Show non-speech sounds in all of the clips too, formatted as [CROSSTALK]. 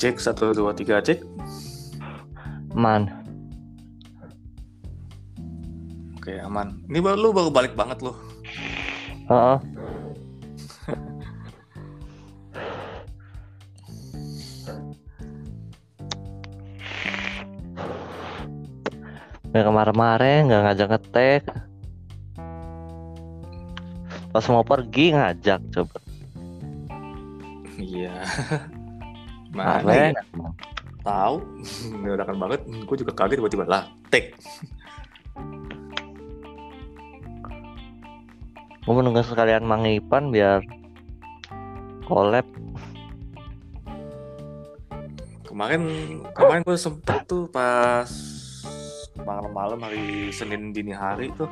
Cek satu dua tiga cek. Man, Oke aman. Ini baru lu baru balik banget loh. Heeh. Yang kemarin-kemarin nggak ngajak ngetek. Pas mau pergi ngajak coba. Iya. [LAUGHS] Mana ya? Tahu. [LAUGHS] Mendadak banget. Gue juga kaget tiba-tiba lah. Tek. Gue menunggu sekalian Mang Ipan biar collab. Kemarin kemarin gue sempet tuh pas malam-malam hari Senin dini hari tuh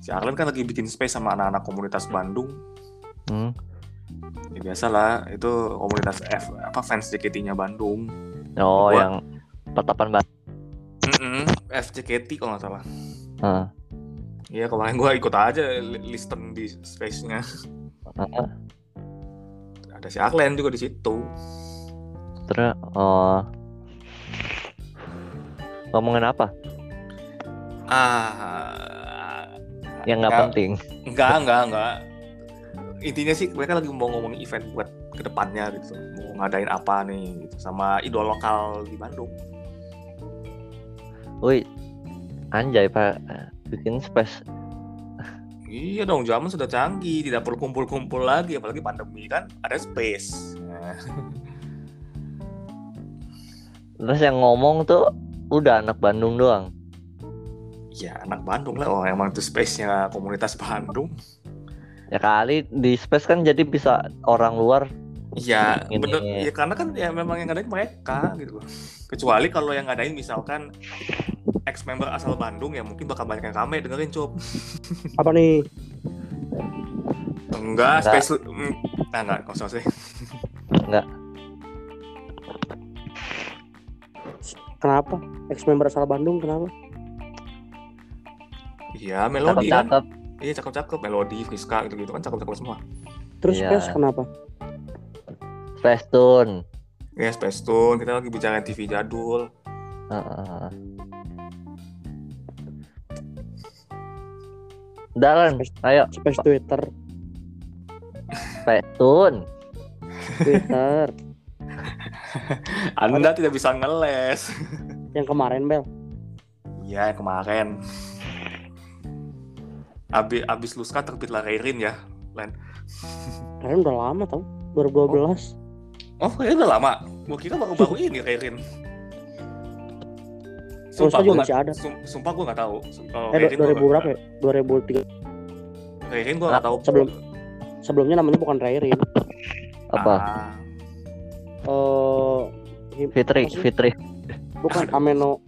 si Arlen kan lagi bikin space sama anak-anak komunitas Bandung. Hmm. Ya biasa lah, itu komunitas F apa fans JKT-nya Bandung. Oh, Gua- yang pertapan bat. Mm FJKT kalau nggak salah. Heeh. Iya kemarin gue ikut aja li- listen di space-nya. Heeh. Ada si Arlen juga di situ. Terus oh. Ngomongin apa? Ah, Yang nggak penting. Enggak, enggak, enggak. Intinya sih mereka lagi mau ngomongin event buat ke depannya gitu. Mau ngadain apa nih gitu sama idol lokal di Bandung. Wih, anjay pak, bikin space. Iya dong, zaman sudah canggih, tidak perlu kumpul-kumpul lagi, apalagi pandemi kan ada space. Nah, Terus yang ngomong tuh udah anak Bandung doang. ya anak Bandung lah, oh emang itu space-nya komunitas Bandung. Ya kali di space kan jadi bisa orang luar. Iya, Ini. bener. Ya karena kan ya memang yang ngadain mereka gitu. Kecuali kalau yang ngadain misalkan ex member asal Bandung ya mungkin bakal banyak yang rame dengerin cup. [LAUGHS] Apa nih? Enggak, Enggak. space mm, nah enggak kosong sih. [LAUGHS] Kenapa? Ex member asal Bandung kenapa? Iya, melodi kan. Cakep-cakep. Iya, cakep-cakep melodi, Friska gitu-gitu kan cakep-cakep semua. Terus Iya. Space kenapa? Space Tune. Ya, Space Tune, kita lagi bicara TV jadul. Heeh. Udah Lan, ayo Space Twitter, Space Tune. Twitter. [LAUGHS] Anda tidak bisa ngeles. yang kemarin Bel. Iya, yang kemarin. Abis, abis Luska terbitlah Reirin ya, Len. Kemarin udah lama tau. 2012. Oh, ya udah lama. Gue kira baru-baru [LAUGHS] ini gua juga nggak- masih ada. sum- sumpah gue nggak tahu. Kalau Eh Reirin gua 2000 nggak- berapa ya? 2003. Reirin gue nggak tahu. Sebelum sebelumnya namanya bukan Rairin. Apa? Ah, Eh him- Fitri? Fitri. bukan Ameno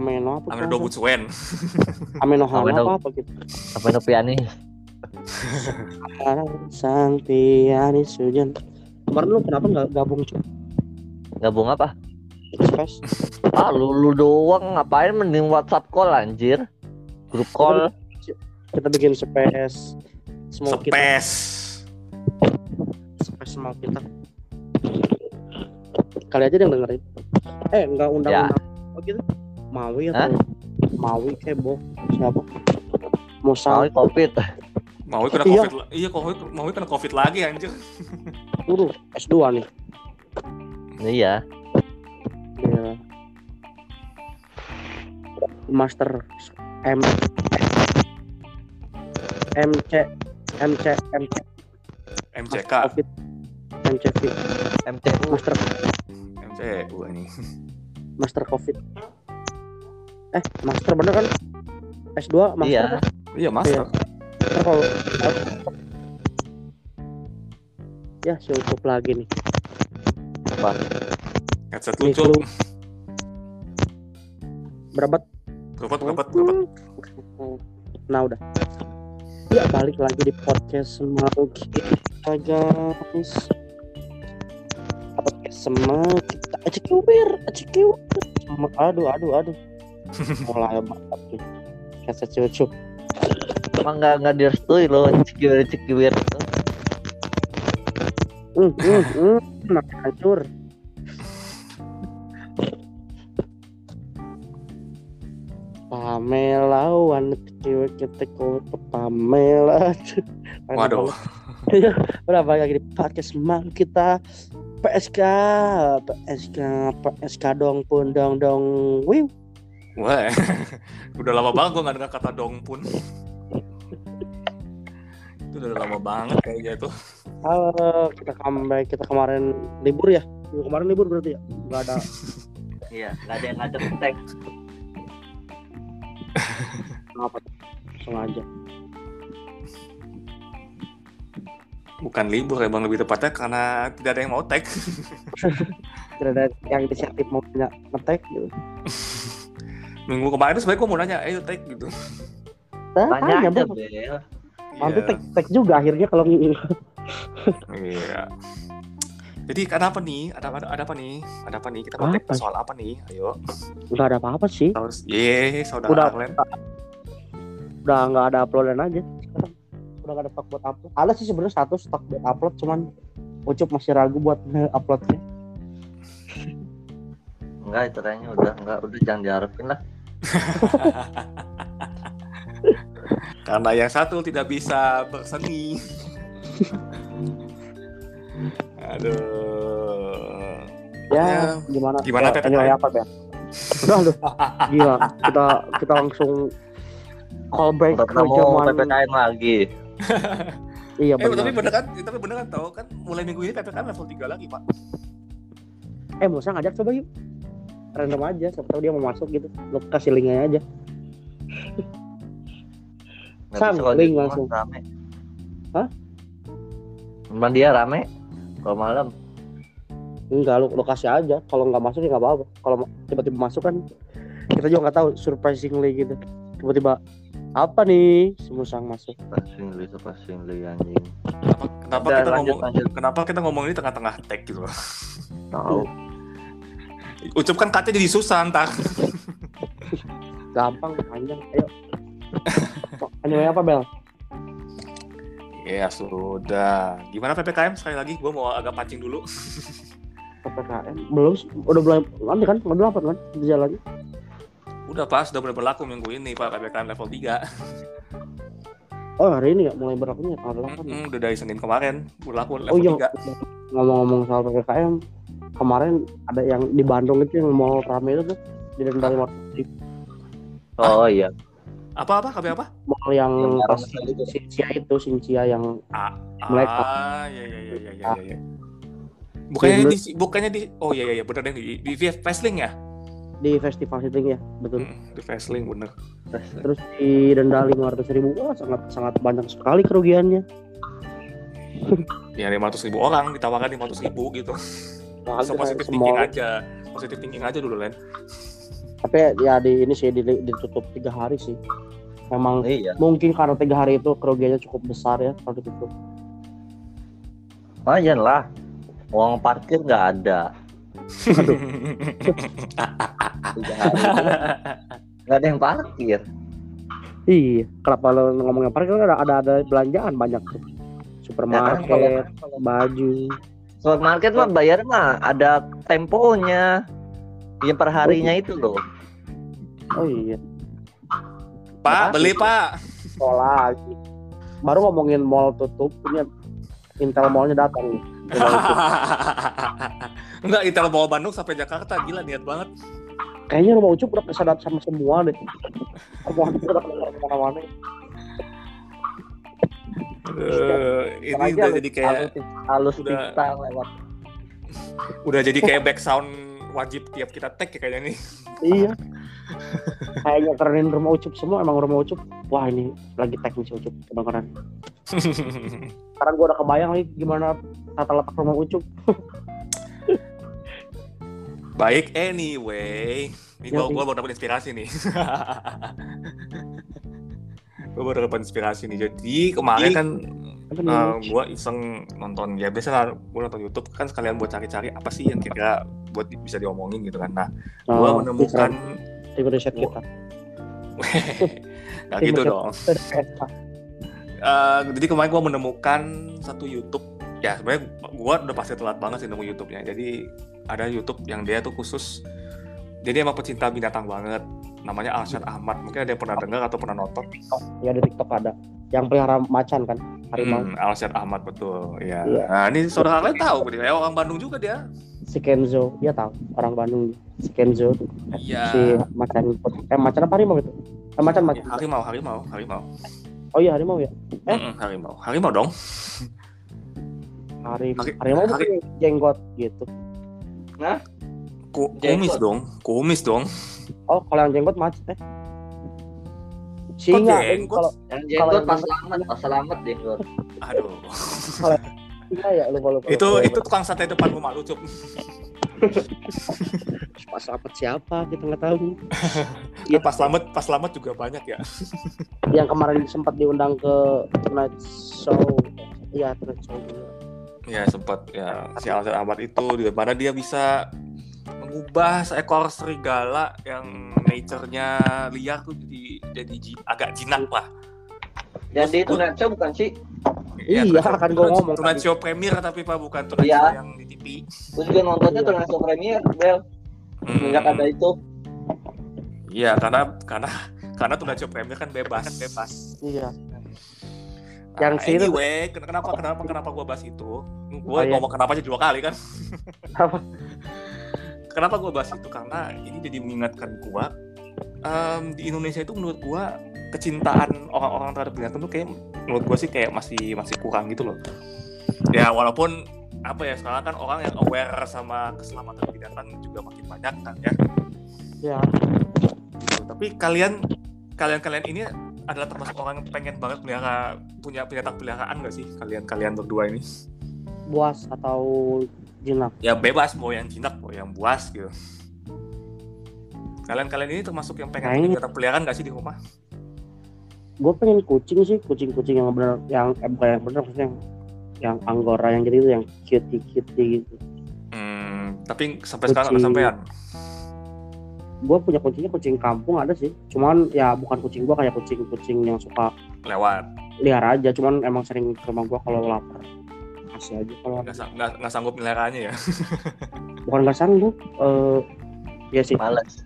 Ameno apa? Amir kalau Dobut Swen. [LAUGHS] Ameno Hana Ameno- apa apa gitu. Apa itu pianis? Sang pianis hujan. Kemarin lu kenapa nggak gabung cuy? Gabung apa? Space? Ah, lu, lu doang ngapain mending WhatsApp call anjir. Grup call. Kita bikin space semua kita Space. space semua kita. Kali aja yang dengerin. Eh nggak undang-undang apa gitu? Mawi atau Mawi kayak boh siapa? Musa, covid. Mau kena Iya. covid. la- Iya, covid. Mau kena covid lagi anjir. Udah S2 nih. Iya. Iya. Master M MC MC MC MCK, Covid MCV MCU. Master MCU ini. Master Covid eh Master bener kan S2 Master Iya. kan? Iya, master. Ntar kalau ya cukup lagi nih Apa? Headset lu- berapa Dapat, dapat, dapat. Nah udah. Ya balik lagi di podcast mau kita guys. Podcast sama kita acik. Sama- Aduh, aduh, aduh mulai mantap tuh kata cucu. Emang nggak nggak direstui lo cikiwir cikiwir itu. Uh uh hmm makin hancur. Wanita cewek iya, kita kau pamela waduh. Berapa lagi dipakai semang kita. PSK PSK PSK dong pun dong dong. Wih Wah, [LAUGHS] udah lama banget gue gak dengar kata dong pun. itu udah lama banget kayaknya tuh. halo kita comeback kita kemarin libur ya Minggu kemarin libur berarti ya nggak ada [LAUGHS] Iya, nggak ada yang ngajak tag. [LAUGHS] apa sengaja Bukan libur emang lebih tepatnya karena tidak ada yang mau tag. tidak ada yang inisiatif mau punya ngetek gitu Minggu kemarin tuh sebenarnya gue mau nanya, ayo tag gitu. Tanya Tanya, aja. Bel. nanti Iya. tek tek juga akhirnya kalau Iya. Jadi kenapa nih? Ada, ada, ada apa nih? Ada apa nih? Kita mau tag Apa? soal apa nih? Ayo. nggak ada apa-apa sih Terus, ye, saudara Udah. Arlen. udah nggak ada uploadan aja sekarang udah nggak ada stok buat upload ada sih sebenarnya satu stok buat upload cuman Ucup masih ragu buat [LAUGHS] uploadnya Enggak, itu kayaknya udah enggak udah jangan diharapin lah. [LAUGHS] Karena yang satu tidak bisa berseni. [LAUGHS] Aduh. ya Ya, gimana gimana, ya, PPKM? apa Ben udah lu [LAUGHS] gila kita kita langsung call back Udah ke mau zaman PPKM lagi. iya Eh, tapi benar bener kan? Tapi bener kan tau kan mulai minggu ini PPKM level 3 lagi, Pak. eh Musa ngajak coba yuk random aja siapa tahu dia mau masuk gitu lu kasih linknya aja Sam, link rumah langsung. Rame. Hah? Cuman dia rame. Kalau malam. enggak lu, lu kasih aja kalau nggak masuk ya nggak apa-apa kalau tiba-tiba masuk kan kita juga nggak tahu surprisingly gitu tiba-tiba apa nih si Musang masuk passing li anjing. Kenapa, kenapa kita lanjut, ngomong lanjut. kenapa kita ngomong ini tengah-tengah tag gitu. Tahu. Ucup kan katanya jadi susah ntar. gampang panjang ayo anyway apa Bel Ya sudah. Gimana PPKM sekali lagi? Gue mau agak pancing dulu. PPKM belum udah mulai nanti kan tanggal delapan kan jalannya Udah pas, udah mulai berlaku minggu ini Pak PPKM level 3. oh hari ini ya mulai berlakunya tanggal ya? Mm-mm, udah dari Senin kemarin berlaku level oh iya 3. ngomong-ngomong soal PPKM kemarin ada yang di Bandung itu yang mau rame itu tuh di denda lima Oh iya. Apa-apa? Kabar apa? mall yang Yang pas. Sincia itu Sincia yang Ah, Mereka. ah, ya ya ya ya ya ya. Bukannya di bukannya di oh iya iya iya bener deh di di, di Fastlink ya? di festival syuting ya betul di Fastlink bener. terus di denda lima ratus ribu wah sangat sangat banyak sekali kerugiannya [LAUGHS] Ya 500 ribu orang ditawarkan 500 ribu gitu. So, positif semua- thinking aja. Positif thinking aja dulu Len. tapi ya di ini sih di, ditutup tiga hari sih memang Iya. mungkin karena tiga hari itu kerugiannya cukup besar ya kalau ditutup Lumayan lah. Uang parkir nggak ada. Nggak ada yang parkir. iya kenapa lo ngomongin parkir kan ada, ada ada belanjaan banyak tuh Ya kan supermarket kalau kalau baju supermarket mah bayar mah ada temponya. Yang per harinya itu loh. oh iya Pak, beli Pak. sekolah lagi baru ngomongin mall tutup punya Intel mallnya datang nih [LAUGHS] Enggak, Intel bawa Bandung sampai Jakarta. Gila niat banget. kayaknya rumah ucup udah kesadap sama semua deh semua itu udah ke mana-mana Aduh, ini udah lu, jadi kayak halus udah- kita lewat. udah jadi kayak back sound wajib tiap kita tag ya kayaknya nih. iya kayaknya kerenin rumah ucup semua emang rumah ucup wah ini lagi teknis ucup kedengeran [LAUGHS] sekarang gua udah kebayang lagi gimana tata letak rumah ucup Baik, anyway. Ini Ya, gua, gua baru dapat inspirasi nih. [LAUGHS] gua baru dapat inspirasi nih. Jadi kemarin kan apa uh, nih gua iseng nonton ya biasa lah gua nonton YouTube kan sekalian buat cari-cari apa sih yang kira buat bisa diomongin gitu kan. Nah, gua Oh, menemukan tim riset kita [LAUGHS] nggak gitu dong. Eh, jadi kemarin gua menemukan satu YouTube ya sebenarnya gua udah pasti telat banget sih nemu YouTube-nya. Jadi ada YouTube yang dia tuh khusus jadi emang pecinta binatang banget. Namanya Alshad Ahmad. Mungkin ada yang pernah dengar atau pernah nonton. TikTok. Ya di TikTok ada. Yang pelihara macan kan, harimau. Hmm, Alshad Ahmad betul. Ya. Iya. Nah, ini saudara kalian tahu dia orang Bandung juga dia. Si Kenzo, dia tahu orang Bandung. Si Kenzo. Iya. Si macan. Eh macan apa harimau itu? Eh, macan macan. Harimau, harimau, harimau. Oh iya harimau ya. Eh? Mm-mm, harimau. Harimau dong. Hari, Hari- harimau hari- jenggot gitu. Ku- Jenggot. kumis dong. Kumis dong. Oh kalau yang jenggot macan eh. Singa. jenggot? Kalau Yang jenggot pas selamat, pas selamat jenggot. Aduh. singa ya lu kalau kalau- itu itu tukang sate depan rumah lu, Cup. [LAUGHS] pas dapat siapa kita nggak tahu. Ya, [LAUGHS] pas selamat, pas selamat juga banyak ya. [LAUGHS] yang kemarin sempat diundang ke Tonight Show. Iya Tonight Show juga. Ya sempat ya si Alshad Ahmad itu di mana dia bisa mengubah seekor serigala yang nature-nya liar tuh jadi jadi agak jinak lah. Jadi itu Nacho bukan sih? Iya, kan gua ngomong Tonight tadi. Show premier tapi pak bukan Tonight Iya. Yang di TV. Gue juga nontonnya Iya. Nacho Premier, Bel. Hmm. Sejak ada itu. Iya karena karena karena Show premier kan bebas bebas. Iya. Nah, Yang sih itu- anyway, ken- kenapa kenapa kenapa gua bahas itu? Gue Oh, iya. ngomong kenapa aja dua kali kan? Apa? Kenapa gue bahas itu? Karena ini jadi mengingatkan gua em, di Indonesia itu menurut gua kecintaan orang-orang terhadap binatang tuh kayak menurut gua sih kayak masih masih kurang gitu loh. Ya walaupun apa ya sekarang kan orang yang aware sama keselamatan binatang juga makin banyak kan ya. Ya. Gitu. Tapi kalian kalian kalian ini adalah termasuk orang yang pengen banget pelihara punya binatang peliharaan gak sih kalian kalian berdua ini? Buas atau jinak. ya bebas mau yang jinak mau yang buas gitu kalian kalian ini termasuk yang pengen Kayaknya- punya binatang peliharaan gak sih di rumah Gue pengen kucing sih, kucing-kucing yang benar, yang eh, bukan yang benar, maksudnya yang, yang anggora yang gitu, yang cutie-cutie gitu. hmm, tapi sampai sekarang nggak Kucing. sampean Gue punya kucingnya kucing kampung ada sih, cuman ya bukan kucing gue kayak kucing-kucing yang suka lewat liar aja, cuman emang sering ke rumah gue kalau lapar. Kasih aja kalau nggak sa- nggak nggak sanggup meliharaannya ya [LAUGHS] bukan nggak sanggup. Eh ya sih, Males.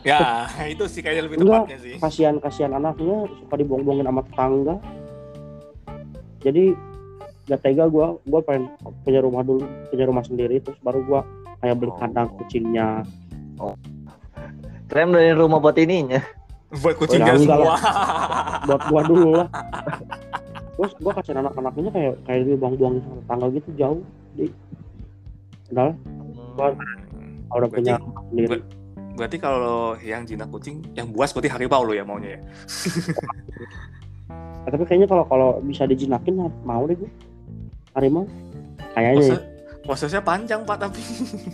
ya [LAUGHS] itu sih kayaknya lebih Enggak. tepatnya sih kasihan kasihan anaknya suka dibohong-bohongin sama tetangga jadi gak tega gue gue pengen punya rumah dulu punya rumah sendiri terus baru gue kayak beli Oh. kandang kucingnya Keren dari rumah buat ininya. buat kucingnya enggak semua buat gue dulu lah [LAUGHS] terus gue kasihan anak-anaknya kayak kayak dibohong-bohongin sama tetangga gitu jauh. Di padahal kalau udah punya sendiri. berarti kalau yang jinak kucing yang buas berarti harimau lo ya maunya ya? Eh, [LAUGHS] tapi kayaknya kalau kalau bisa dijinakin mau deh gue harimau. Kayaknya ya. Proses- prosesnya panjang pak tapi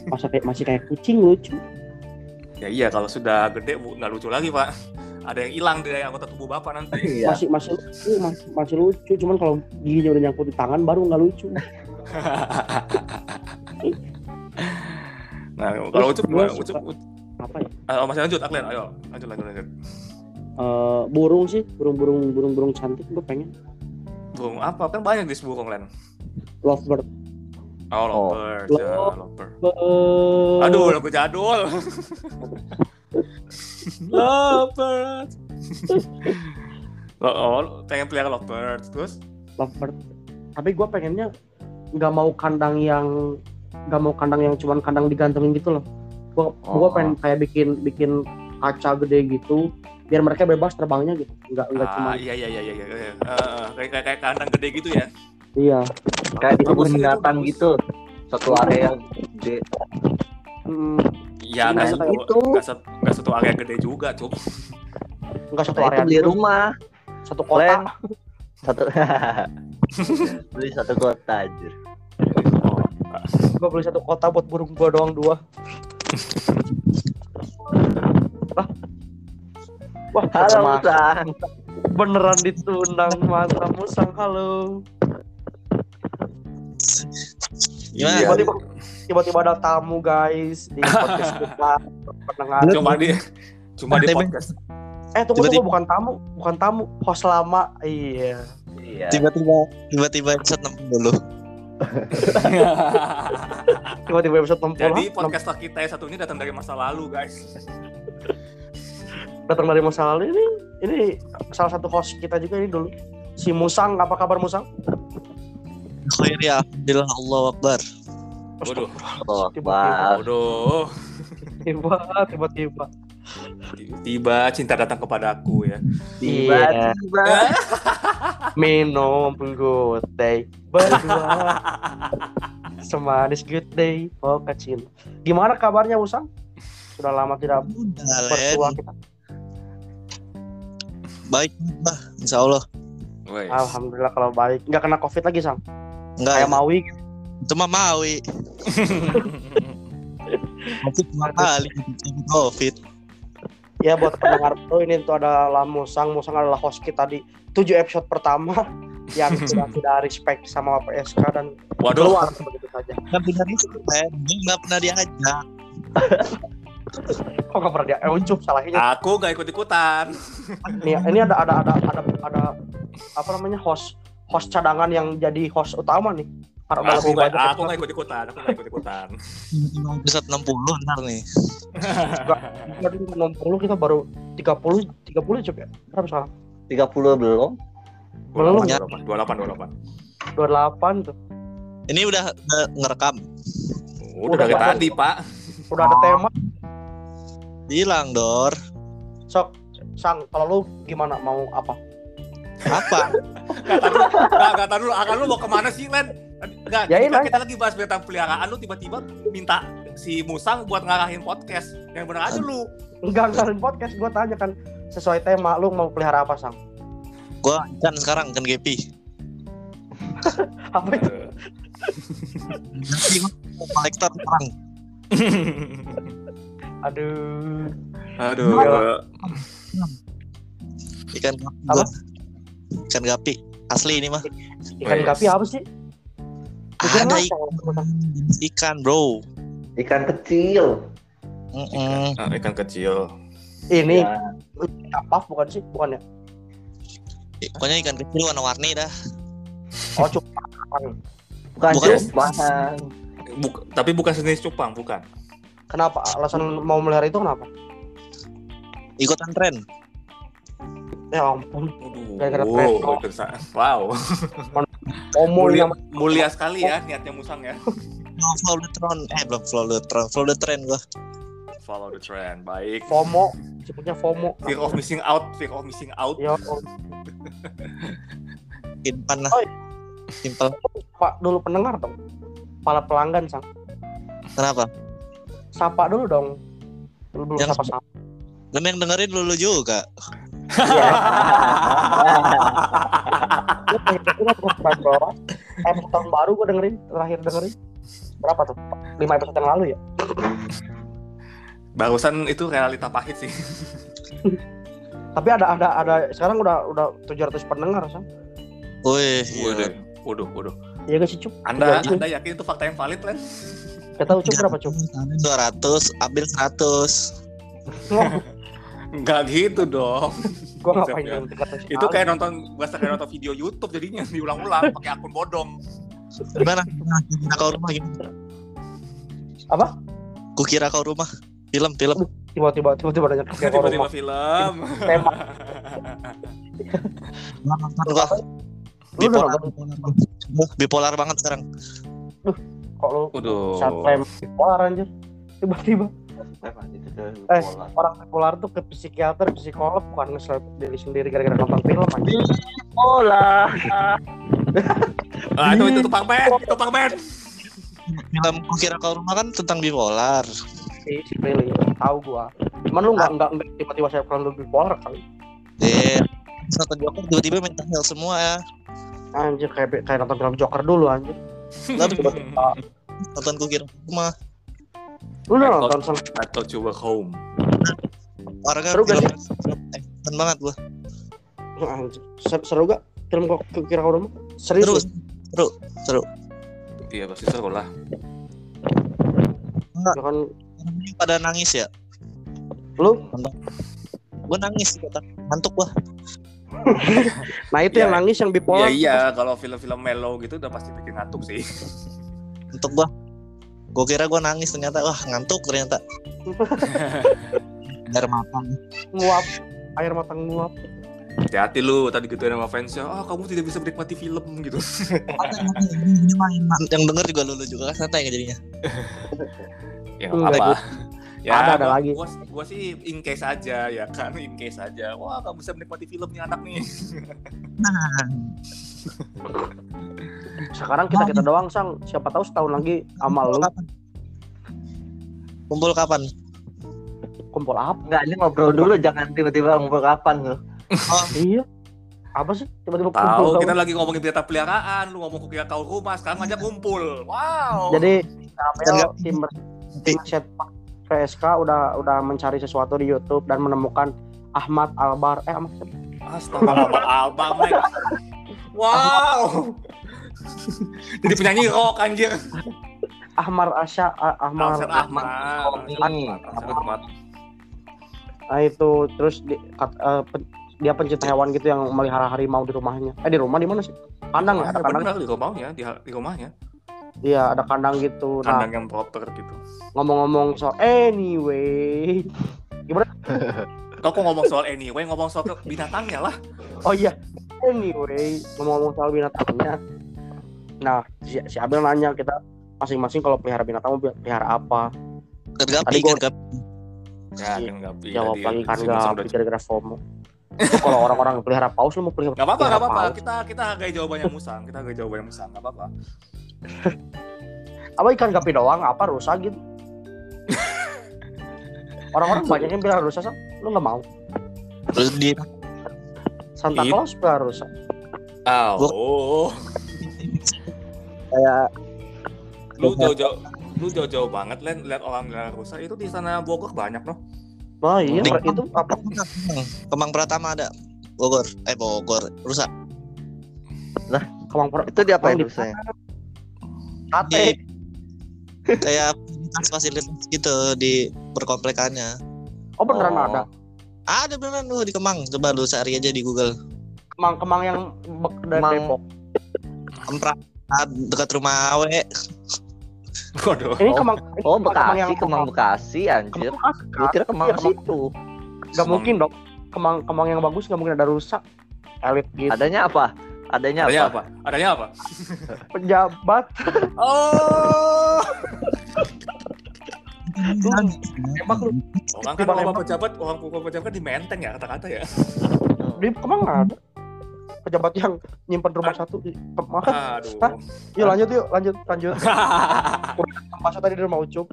masa kayak masih kayak kucing lucu. Ya iya kalau sudah gede nggak lucu lagi pak ada yang hilang dari anggota tubuh bapak nanti. Iya. masih masih lucu masih, masih lucu cuman kalau giginya udah nyangkut di tangan baru nggak lucu. [LAUGHS] Nah kalau ucup gua gimana? ucup ucup- apa ya? Ayo masih lanjut Aklen. Ayo lanjut lanjut lanjut. Eh, burung sih burung burung burung burung cantik gue pengen. Burung apa? Kan banyak di burung Len. Lovebird. Oh Oh. lovebird ya Lo- lovebird. Eh, aduh lagu jadul [LAUGHS] [LAUGHS] lovebird [LAUGHS] oh, oh pengen pelihara lovebird terus lovebird tapi gue pengennya nggak mau kandang yang nggak mau kandang yang cuman kandang digantungin gitu loh gue Oh. pengen kayak bikin bikin kaca gede gitu biar mereka bebas terbangnya gitu nggak nggak cuma ah, iya iya iya iya iya iya. Eh, kayak kayak kayak kandang gede gitu ya iya Kayak di kebun binatang gitu. Satu area gede. Hmm, Iya, Nah, nggak itu satu, gitu. nggak satu, nggak satu area gede juga, cup. nggak satu Nah, itu area beli rumah. satu kota. Satu [LAUGHS] beli satu kota anjir. gue beli satu kota buat burung gua doang dua [LAUGHS] Wah. Wah, Halo, Mas. Sang. beneran ditundang masa musang halo. Iya. Tiba-tiba tiba-tiba ada tamu guys di [LAUGHS] podcast kita pendengar. Cuma di cuma di podcast. Eh tunggu tiba-tiba- tunggu bukan tamu, bukan tamu, host lama. Iya. Iya. tiba-tiba tiba-tiba episode 60 [LAUGHS] Tiba-tiba episode 60. Jadi podcast kita yang satu ini datang dari masa lalu, guys. datang dari masa lalu ini ini salah satu host kita juga ini dulu si Musang apa kabar Musang Khair ya, alhamdulillah Allah Akbar. Waduh, Oh, Tiba-tiba. wah. waduh. tiba tiba-tiba Tiba cinta datang kepadaku ya. Iya. Tiba-tiba. [LAUGHS] minum good day berdua [LAUGHS] semanis good day oh kecil gimana kabarnya Musang sudah lama tidak Len. kita Baik, bah. Insya Allah. Alhamdulillah kalau baik nggak kena covid lagi sang Enggak, kayak Mawi gitu. Itu mah Mawi. Covid dua kali, Covid. ya buat pendengar bro ini tuh adalah Musang Musang adalah host kita di 7 episode pertama yang sudah tidak respect sama PSK dan Waduh. keluar begitu saja Kan Len. Dia nggak pernah diajak. kok nggak pernah dia eh, Ucup salahnya Aku gak ikut ikutan. nih ini ada ada ada ada ada apa namanya host host cadangan yang jadi host utama nih Aku lebih gak, banyak aku episode. gak ikut ikutan. Aku gak ikut ikutan. Episode 60 ntar nih. Tadi 60 kita baru 30 30 coba ya berapa sekarang 30 belum? Belum. 28, 28, 28. 28 tuh Ini udah, udah ngerekam. Udah dari Udah, tadi, Pak. udah ada tema Bilang, Dor. sok sang kalau lu gimana mau apa Apa? [LAUGHS] Gak, gak, tahan dulu. Akan lu mau ke mana sih, Len? Enggak, Ya, kita, ini. kita lagi bahas tentang peliharaan lu tiba-tiba minta si Musang buat ngarahin podcast. Yang bener aja lu. enggak enggak podcast gua tanya kan sesuai tema lu mau pelihara apa sang Gua ikan sekarang, ikan gepi. apa itu kolektor sekarang. aduh Aduh. Ikan gapi. Ikan gapi. Asli ini mah. ikan gapi apa sih Ada ngacang. ikan, ikan bro. Ikan kecil. Mm-mm. Ah, ikan kecil. ini Ya. apa bukan sih bukan ya Pokoknya ikan kecil warna-warni dah. oh cuma Bukan Bukan. cupang. Buk- tapi bukan jenis cupang, bukan. kenapa alasan mau melihara itu kenapa Ikutan tren. ya ampun. Gara-gara Wow, sa- wow. [LAUGHS] Omo Mulia, yang mulia sekali ya niatnya Musang ya. Oh, follow the throne. Eh, belum follow the throne. Follow the trend gua. Follow the trend. Baik. FOMO sebutnya FOMO Fear of missing out, fear of missing out. ya Simpan lah. Simple. Pak dulu pendengar dong Kepala pelanggan sang Kenapa? Sapa dulu dong Dulu dulu Yang- sapa sapa Dan yang dengerin lulu juga. Episode tahun baru gue dengerin Terakhir dengerin Berapa tuh? 5 episode yang lalu [LAUGHS] ya? Barusan itu realita pahit sih. Tapi ada ada ada sekarang udah udah 700 pendengar sang. Wih, Waduh, iya. waduh, waduh. Iya gak sih Cup? Anda, Iya, Anda yakin itu fakta yang valid, Len? Kita tahu Cup berapa Cup? 200, ambil 100. Enggak gitu dong. Gue ngapain dong 300 Itu kayak nonton, berasa kayak nonton video YouTube jadinya diulang-ulang pakai akun bodong. Gimana? Kukira kau rumah gimana? Apa? Kukira kau rumah. Film, film. tiba-tiba tiba-tiba nanya kayak Tiba-tiba rumah film. tema Nonton gua. udah Bipolar, nonton bipolar banget sekarang. kok lu Waduh. saat bipolar anjir tiba-tiba Eh. orang bipolar tuh ke psikiater psikolog bukan nge diri sendiri gara-gara nonton film anjir Bola. [LAUGHS] Ah, itu itu tukang band, tukang band. Film Kukira kau rumah kan tentang bipolar. si si Prilly tahu gua cuman lu nggak nggak nggak tiba-tiba saya pernah lu bipolar kali Eh, nonton Joker tiba-tiba mental health semua ya. anjir kayak kayak nonton film Joker dulu anjir Lalu [LAUGHS] tiba-tiba nonton Kukira rumah. Lu udah nonton thought you were home. Orangnya Seru gak film film action banget gua. seru gak film kok kira kau rumah serius Seru, seru. Iya pasti seru lah. ya kan pada nangis ya. lu Gua nangis kata ngantuk gua. [LAUGHS] nah itu Iya. yang nangis yang Iya bipolar iya, kalau film-film mellow gitu udah pasti bikin ngantuk sih. Ngantuk gua. Gua kira gua nangis ternyata wah ngantuk ternyata. [LAUGHS] air matang. nguap air matang nguap Hati-hati lu tadi gituin sama fansnya, ah kamu tidak bisa menikmati film gitu. [LAUGHS] Yang denger juga lulu juga kan santai [LAUGHS] nggak jadinya. ya apa. Ya, Ada, ada gua, lagi. Gua, gua sih in case aja ya kan, in case aja. Wah, kamu bisa menikmati film nih anak nih. Nah, [LAUGHS] sekarang kita kita doang sang siapa tahu setahun lagi amal lu? Kumpul kapan? kumpul apa Enggak, ini ngobrol dulu jangan tiba-tiba ngobrol kapan lu. [LAUGHS] iya apa sih tiba-tiba Tahu, kumpul kita kawan. lagi ngomongin berita peliharaan, lu ngomong ke kau rumah, sekarang aja kumpul. Wow. jadi Amel tim tim set PSK udah udah mencari sesuatu di YouTube dan menemukan Ahmad Albar eh Ahmad siapa? Astagfirullah, Alba, Mike. Wow. Jadi penyanyi rock anjir. Ahmar Asya Ah- Ahmad. Ini. Alset Ahmad. nah itu terus di, kat- eh, pen- dia pencinta hewan gitu yang melihara harimau di rumahnya eh di rumah di mana sih kandang ya kandang di rumahnya, di, di rumahnya. Iya ada kandang gitu nah Kandang yang proper gitu. ngomong-ngomong soal anyway [LAUGHS] Kau kok ngomong soal anyway, ngomong soal binatangnya lah. oh iya anyway ngomong-ngomong soal binatangnya nah si, si Abel nanya kita masing-masing kalau pelihara binatang mau pelihara apa Kan gapi Tadi gua- kan gapi. Ya, Iya, kan nggak jawab lagi kan nggak udah- gara-gara FOMO kalau orang-orang pelihara paus lu mau pelihara Gak apa-apa, gak apa-apa. Kita kita hargai jawabannya Musang. Kita hargai jawabannya Musang. Gak apa-apa. Apa ikan gapi doang apa rusa gitu orang-orang [LAUGHS] banyak yang pelihara rusa Sa. lu nggak mau Terus di Santa It- Claus pelihara rusa Oh, kayak lu jauh-jauh lu jauh-jauh banget Len lihat orang lihat rusa itu di sana Bogor banyak loh. oh iya Di- itu apa Kemang, Kemang Pratama ada. Bogor, eh Bogor, rusak. kemang per Itu diapain di- rusanya? Sate Di kayak fasilitas gitu di perkomplekannya. oh beneran Oh. ada Ada beneran lu di Kemang. Coba lu cari aja di Google. kemang-kemang yang bek- dari Kemang- Depok Kemprak dekat rumah Awe. Waduh. ini Oh, kemang Oh, kemang Bekasi, Kemang Bekasi anjir. kemang Gua kira Kemang Iya, situ. nggak mungkin dong kemang kemang yang bagus nggak mungkin ada rusak elit gitu Adanya apa? Adanya Adanya apa? apa? Adanya apa? [LAUGHS] penjabat Oh, tembak lu orang kan orang pejabat, orang pukul pejabat kan di menteng ya kata-kata ya. di kemang nggak ada pejabat yang nyimpan rumah satu di kemang Aduh. yuk lanjut yuk lanjut lanjut [LAUGHS] masa tadi di rumah ucup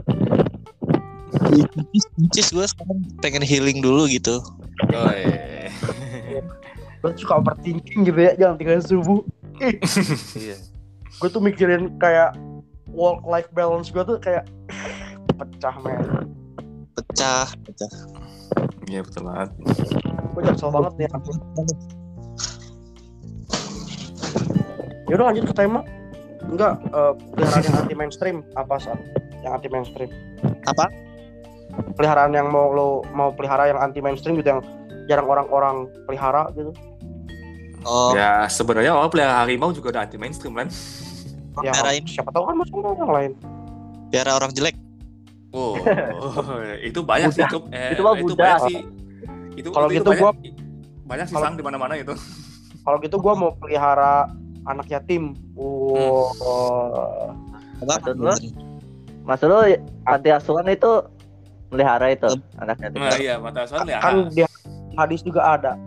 Cis gue sekarang pengen healing dulu gitu. Oi. Gue suka overthinking gitu ya jangan tinggal subuh Iya. gue tuh mikirin kayak work life balance gue tuh kayak [SIGHS] pecah men Pecah, pecah. Iya betul banget. gue jaksel banget nih yaudah lanjut ke tema enggak eh, peliharaan yang anti mainstream apa saat yang anti mainstream Apa? peliharaan yang mau lo mau pelihara yang anti mainstream gitu yang jarang orang-orang pelihara gitu Oh, Ya sebenarnya orang pelihara harimau juga udah anti mainstream kan. yang pelihara ini, siapa tahu kan masuk orang lain pelihara orang jelek. Oh, [LAUGHS] itu banyak sih. Cup. Eh, Itu mah itu budak. banyak sih. Itu Kalau itu gitu banyak, gua- banyak sih sang di mana-mana itu. kalau gitu gue mau pelihara anak yatim wow Apa? Maksud lu? Maksud lu panti asuhan itu melihara itu anaknya Nah, iya, mata asuhan ya. kan di hadis juga ada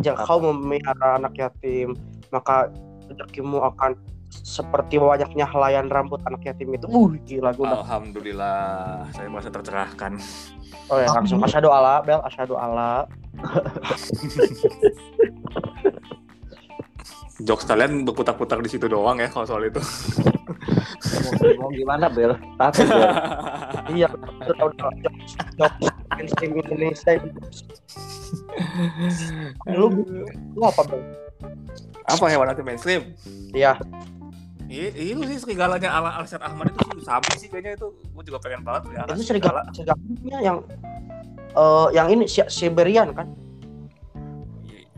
jika kau memelihara anak yatim maka rezekimu akan seperti banyaknya helaian rambut anak yatim itu. Uh gila gue Alhamdulillah, saya merasa tercerahkan. oh ya langsung asyhadu ala bel. Asyhadu ala [LAUGHS] Jokes kalian berputar-putar di situ doang ya kalau soal itu. Mau [LAUGHS] gimana Bel? Tapi Bel. [LAUGHS] iya jokes mainstream Indonesia lu lu apa bel Apa hewan anti mainstream? iya I- itu sih serigalanya ala Alsat Ahmad itu sapi sih kayaknya itu gue juga pengen banget pelihara itu serigala serigalanya yang eh yang ini Si- Siberian kan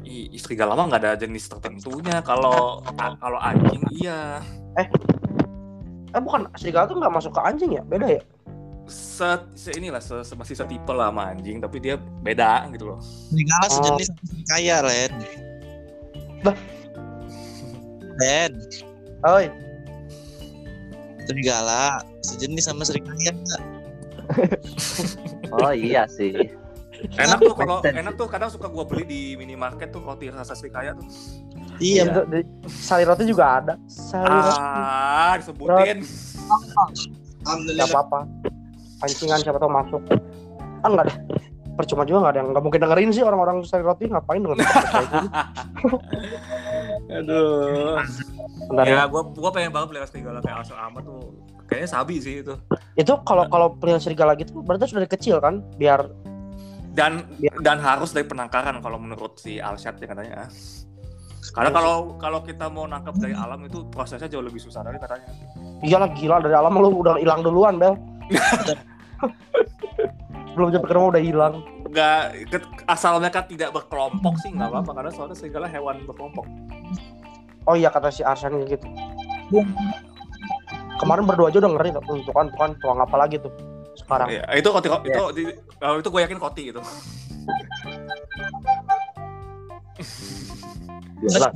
I- i- serigala mah nggak ada jenis tertentunya kalau kalau anjing iya eh bukan serigala tuh nggak masuk ke anjing ya beda ya se, se inilah se, se- masih setipe lah sama anjing tapi dia beda gitu loh Serigala sejenis sama serikaya, Len. Lah. Len, Oi, serigala sejenis sama enggak? [LAUGHS] Oh iya sih. Enak tuh kalau enak tuh kadang suka gua beli di minimarket tuh roti rasa serikaya tuh Iya, Di- di- sari roti juga ada. Sari roti. ah disebutin Gak apa-apa. Pancingan siapa tahu masuk. Ah enggak deh. Percuma juga nggak ada yang nggak mungkin dengerin sih orang-orang sari roti ngapain dengan gini. [LAUGHS] aduh Bentar ya. ya gua gua pengen banget pelihara serigala kayak Asal Ahmad tuh kayaknya sabi sih itu Itu kalau kalau pelihara serigala gitu berarti sudah dari kecil kan biar dan Ya. dan harus dari penangkaran kalau menurut si Alshad ya katanya karena kalau kalau kita mau nangkap dari alam itu prosesnya jauh lebih susah dari katanya iyalah gila dari alam lu udah hilang duluan Bel. [LAUGHS] Belum sampai ke rumah udah hilang. nggak asal mereka tidak berkelompok sih nggak apa-apa karena soalnya serigala hewan berkelompok Oh iya kata si Arsan gitu. Kemarin berdua aja udah ngeri tuh kan tuh kan tuang apa lagi tuh sekarang. Iya, itu koti itu di, kalau itu gue yakin koti gitu Gila.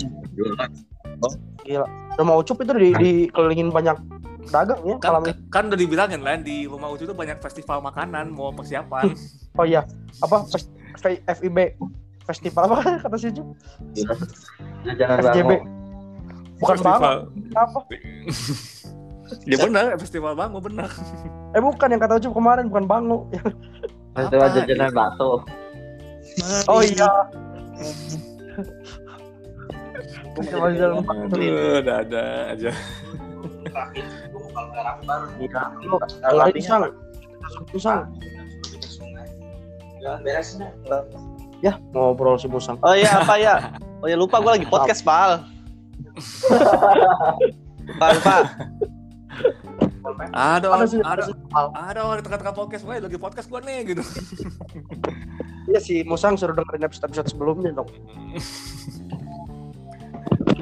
Gila. Rumah Ucup itu di dikelilingin banyak dagang ya kan, kalau kan udah dibilangin lah di rumah Ucu itu banyak festival makanan mau persiapan Oh iya, apa fes- FIB festival apa [LAUGHS] kata si Ucup? Jajanan FJB. bango. Bukan festival apa? [LAUGHS] ya benar festival bango benar [LAUGHS] Eh bukan yang kata Ucup kemarin bukan bango. Festival jajanan bakso. Oh iya. Festival jalan aduh ada ada aja pisang. Pisang. Ya ngobrol si Busang. Oh iya apa ya? Oh ya lupa gue lagi podcast pal. [LAUGHS] lupa lupa. Ada Ada orang sih, ada ada sih. Orang di tengah-tengah podcast gue lagi podcast gue nih gitu [LAUGHS] Iya si Musang suruh dengerin episode episode sebelumnya dong.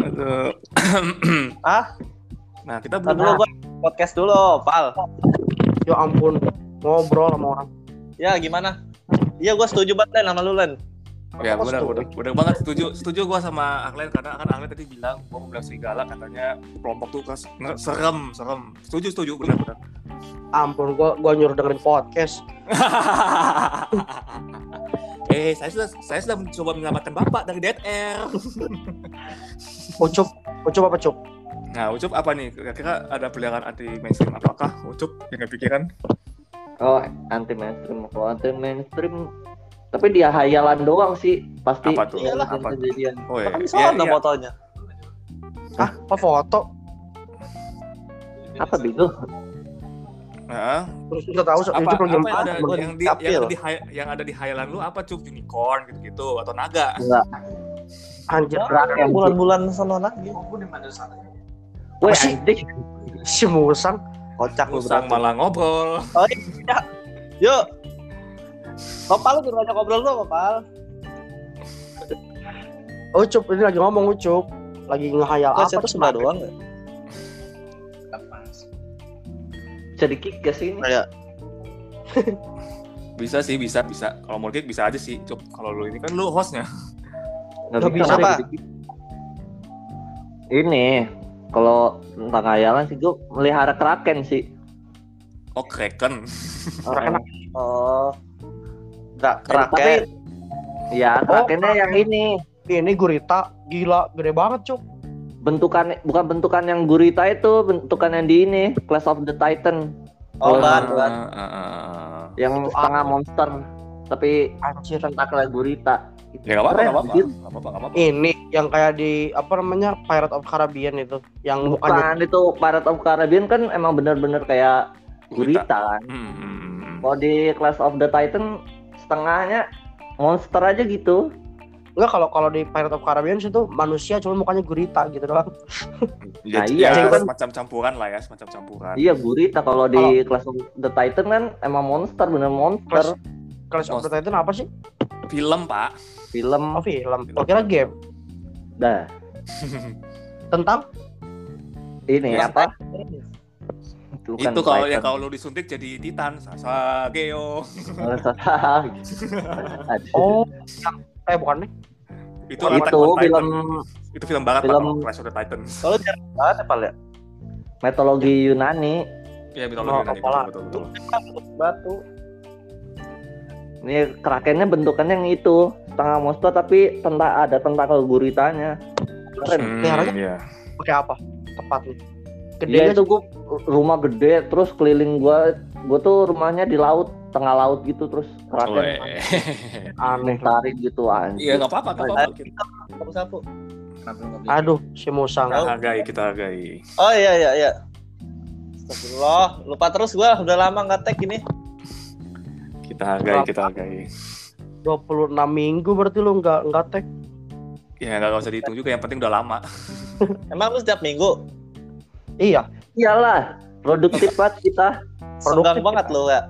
aduh [CLEARS THROAT] Ah? nah kita belum dulu gue podcast dulu, pal. Ya ampun ngobrol sama orang. Ya gimana? Iya gue setuju banget Len sama lu Len. Ya benar, benar, benar banget setuju. Setuju gua sama Aklen karena kan Aklen tadi bilang gua mau bilang serigala katanya kelompok tuh nge- serem, serem. Setuju, setuju, benar, benar. Ampun gua gua nyuruh dengerin podcast. [LAUGHS] eh, saya sudah saya sudah mencoba menyelamatkan Bapak dari dead air. [LAUGHS] Ucup, Ucup apa Cup? Nah, Ucup apa nih? Kira-kira ada peliharaan anti mainstream apakah Ucup yang kepikiran? Oh, anti mainstream. Kalau anti mainstream tapi dia hayalan doang sih pasti Apa tuh? Kejadian- Apa tuh? kejadian. Oh ya, Kan iya, bisa ada iya. fotonya. Ah, apa foto? apa bingung Nah, Terus kita tahu apa, apa yang ada yang di yang ada di yang ada di hayalan lu apa Cup? Unicorn gitu-gitu atau naga? anjir Yang bulan-bulan sana lagi. Woi Masih- anjing si Musang. Kocak lu Usang berarti. malah ngobrol. Yuk. Kopal lu banyak ngobrol lu Kopal. Ucup ini lagi ngomong Ucup. Lagi ngehayal Kok apa? situ sebelah doang ya? bisa di-kick gak sih ini? Kayak [LAUGHS] Bisa sih, bisa, bisa. Kalau mau kick bisa aja sih, Cup. Kalau lu ini kan lu hostnya. Nggak bisa apa? Ini kalau tentang hayalan sih gue melihara kraken sih. Oh, Kraken. Kraken. oh. Dra- Eh, tapi Kraken. ya krakennya yang ini Ini gurita gila gede banget Cup. bentukan bukan bentukan yang gurita itu bentukan yang di ini Clash of the Titan Oh, Oh, ban, ban. Ah, ah, ah. yang setengah monster tapi Anjir. tentakelnya gurita. Ya nggak apa-apa, apa-apa. apa-apa. Ini yang kayak di apa namanya Pirate of Caribbean itu, yang mukanya Bukan itu Pirate of Caribbean kan emang bener-bener kayak Gurita. gurita kan. Hmm, hmm, hmm. Kalau di Clash of the Titan setengahnya monster aja gitu. enggak kalau kalau di Pirate of Caribbean itu manusia cuma mukanya gurita gitu doang. Ya, [LAUGHS] Nah, iya, ya, kan- semacam campuran lah ya, semacam campuran. Iya gurita kalau di Clash of the Titan kan emang monster bener monster. Clash of the Titan apa sih? Film, Pak. Film Oh film. Gua kira game dah [LAUGHS] tentang ini Ya, apa? Itu kan itu kalau ya Titan. kalau lu disuntik jadi Titan, Sasageo. [LAUGHS] Oh, yang eh bukan nih. Itu itu on Titan. film itu film barat film- Clash of the Titans. Kalau jarang banget ya, Pal ya. mitologi Yunani. Iya, mitologi Oh, Yunani, betul, betul, betul. Batu. Ini krakennya bentukannya yang itu setengah monster tapi tenta ada tentakel guritanya. Keren. Hmm, Peliharanya? iya. Pakai apa? Tepatnya. Gede Dia aja. itu gua rumah gede terus keliling gua gua tuh rumahnya di laut tengah laut gitu terus Weh. [LAUGHS] aneh. tarik gitu anjir. Iya, nggak apa-apa, nggak apa-apa. Kita Sapu-sapu. Kenapa lu nggak beli? Aduh, si Musang. kita hargai, kita hargai. Oh iya iya iya. Astagfirullah, lupa terus gua udah lama nggak tag ini. Kita hargai, kita hargai. 26 minggu berarti lu nggak nggak tag. Ya, nggak usah dihitung juga, yang penting udah lama. Emang lu setiap minggu Iya, Iyalah, produktif [LAUGHS] banget kita. senggang Produktif banget lu ya.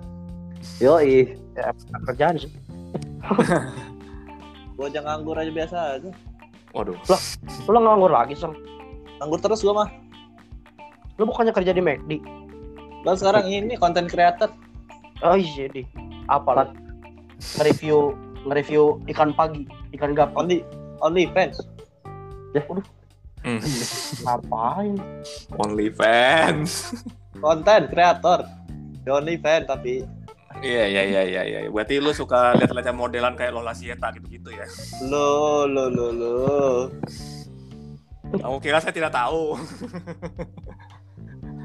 Yoi. ya, kerjaan sih. [LAUGHS] Gua aja nganggur aja biasa aja. Waduh. Lu nganggur lagi, Sang. Nganggur terus gua mah. Lu bukannya kerja di McD? Gua sekarang ini content creator. Oh iya, di. Apa lu? Nge-review nge-review ikan pagi, ikan gapi. Only only fans. Hmm. Ngapain? Only fans. Content creator. The only fan tapi Iya, iya, iya, iya, iya. Berarti lu suka lihat-lihat modelan kayak Lola Sieta gitu-gitu ya? lo lo lo lo. Kamu kira saya tidak tahu?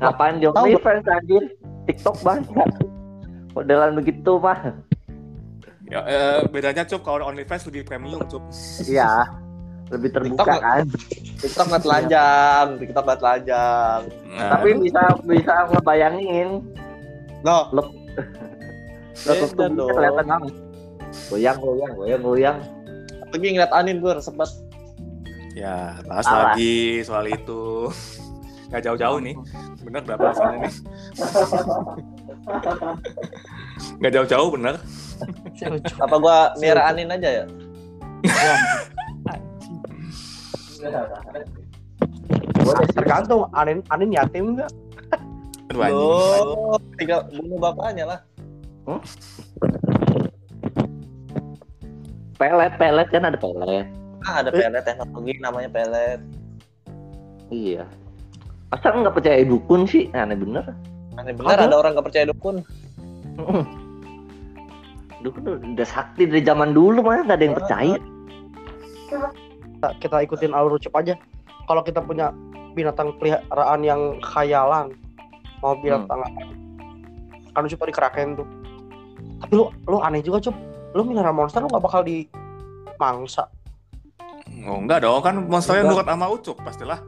Ngapain di Tahu, OnlyFans anjir? TikTok banyak. Modelan begitu mah. Ya, eh, bedanya cup kalau OnlyFans lebih premium cup. Iya. Lebih terbuka TikTok kan. TikTok nggak telanjang, TikTok nggak telanjang. Nah, Tapi bisa bisa ngebayangin. No, Lo tubuhnya dong. kelihatan banget. Goyang, goyang, goyang, goyang. lagi ngeliat Anin gue sempat ya bahas Salah. lagi soal itu. [LAUGHS] Gak jauh-jauh nih. Bener berapa hasilnya nih? [LAUGHS] Gak jauh-jauh bener. Apa gua miara Anin aja ya? [LAUGHS] Tergantung Anin Anin yatim enggak? Aduh anjing. Lo tinggal bunuh bapaknya lah. Pelet, pelet kan ada pelet. Ah, ada pelet teknologi namanya pelet. Iya. Masa nggak percaya dukun sih? Aneh bener. Aneh bener Ada. ada orang gak percaya dukun. Dukun udah sakti dari zaman dulu mah nggak ada yang percaya. Kita, kita ikutin alur ucup aja. Kalau kita punya binatang peliharaan yang khayalan, mau binatang apa? Kan tadi keraken tuh. Tapi lu lu aneh juga cup. Lu melihara monster lu gak bakal di mangsa. Oh enggak dong, kan monsternya nurut sama Ucup pastilah.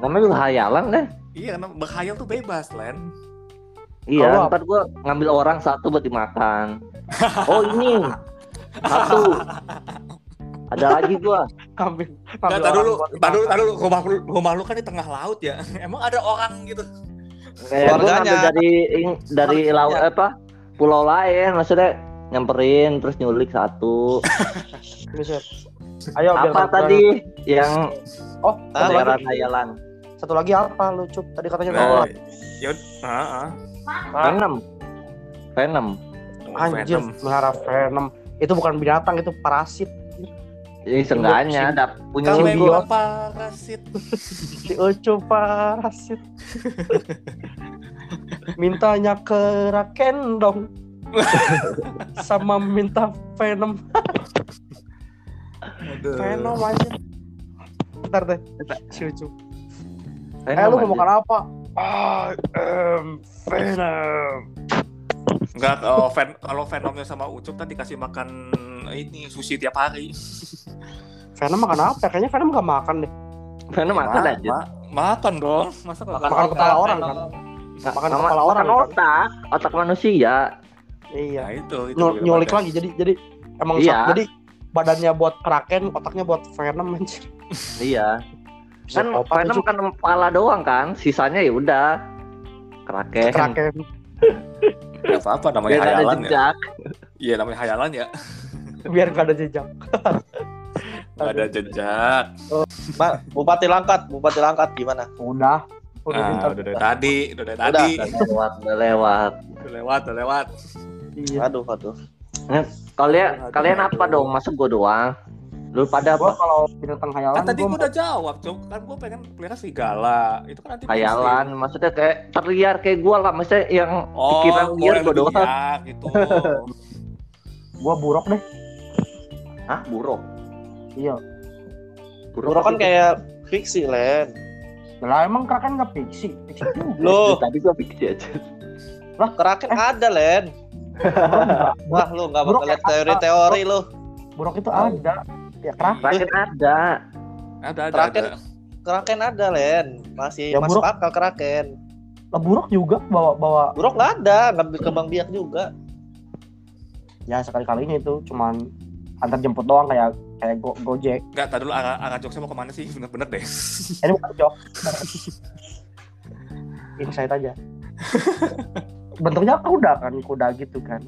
Namanya juga hayalan deh. Iya, karena berkhayal tuh bebas, Len. Iya, Kalau- ntar gua ngambil orang satu buat dimakan. [LAUGHS] Oh ini satu. [LAUGHS] Ada lagi gua. [LAUGHS] Ambil, Nggak, ambil tar dulu, tar dulu, tar dulu. Rumah, lu- rumah lu kan di tengah laut ya. [LAUGHS] Emang ada orang gitu? Kayak gua Keluarganya. ngambil dari ing- dari laut apa? Pulau lain maksudnya nyamperin terus nyulik satu. [LAUGHS] Ayo apa gua- tadi yang Oh, Ah, daerah hayalan? satu lagi apa lu cup? Tadi katanya Oh, ya, ah, ah. Venom. Venom. Anjir, Venom. melihara venom. Itu bukan binatang, itu parasit. Jadi seenggaknya ada punya Kamu simbol. emang parasit. [LAUGHS] Si Ucup parasit. [LAUGHS] Mintanya ke Raken dong. [LAUGHS] Sama minta venom. Venom aja. Bentar deh. Si Ucup. Eh lu mau makan apa? I am Venom. Enggak, kalau ven kalau Venomnya sama Ucup tadi dikasih makan ini sushi tiap hari. Venom makan apa? Kayaknya Venom gak makan deh. Venom makan Ma- aja. ma- makan dong. Masa nggak Makan kepala orang, kan? Makan Sama- kepala orang, makan kan? otak, otak manusia. Iya. Nah, itu, itu nyulik lagi jadi jadi emang Iya. jadi badannya buat kraken otaknya buat venom anjir Iya. [LAUGHS] Kan Venom kan kepala doang kan, sisanya ya udah kraken. kraken Nggak [LAUGHS] apa-apa namanya hayalan ya. Iya namanya hayalan ya. Biar gak ada jejak Nggak ada jejak. Mbak, Bupati Langkat, Bupati Langkat gimana? udah Udah Ah, bintang. udah dari tadi, udah dari Udah, tadi. Udah lewat, udah lewat. Udah lewat, udah lewat. Iya. Aduh, aduh. Kalian kalian apa dong? Masa gua doang? Lu pada Gua apa? kalau binatang hayalan Kan tadi gua gua udah jawab, Cok. Kan gua pengen pelihara serigala. Itu kan nanti Hayalan, maksudnya kayak terliar kayak gua lah, maksudnya yang Oh, pikiran gua liar gua doang. gitu. [LAUGHS] gua buruk deh. Hah, buruk. Iya. Buruk kan kayak fiksi, Len. Lah emang kraken nggak fiksi? Fiksi juga. [LAUGHS] Loh, tadi gua pikir aja. keraken ada, Len. [LAUGHS] Wah, lu nggak Buruk bakal lihat ya, teori-teori lu. Buruk itu ada. Ya kraken. Kraken ada. Ada, ada, Terakhir. ada. Keraken ada, Len. Masih Ya, masuk buruk. akal keraken. Lah buruk juga bawa bawa Buruk nggak ada, ngambil kembang biak juga. ya sekali kalinya itu cuman antar jemput doang kayak kayak go, gojek. Enggak, tadi dulu arah, arah jokesnya mau ke mana sih? Bener-bener deh. [LAUGHS] Ini bukan jok. Insight aja. Bentuknya kuda kan, kuda gitu kan.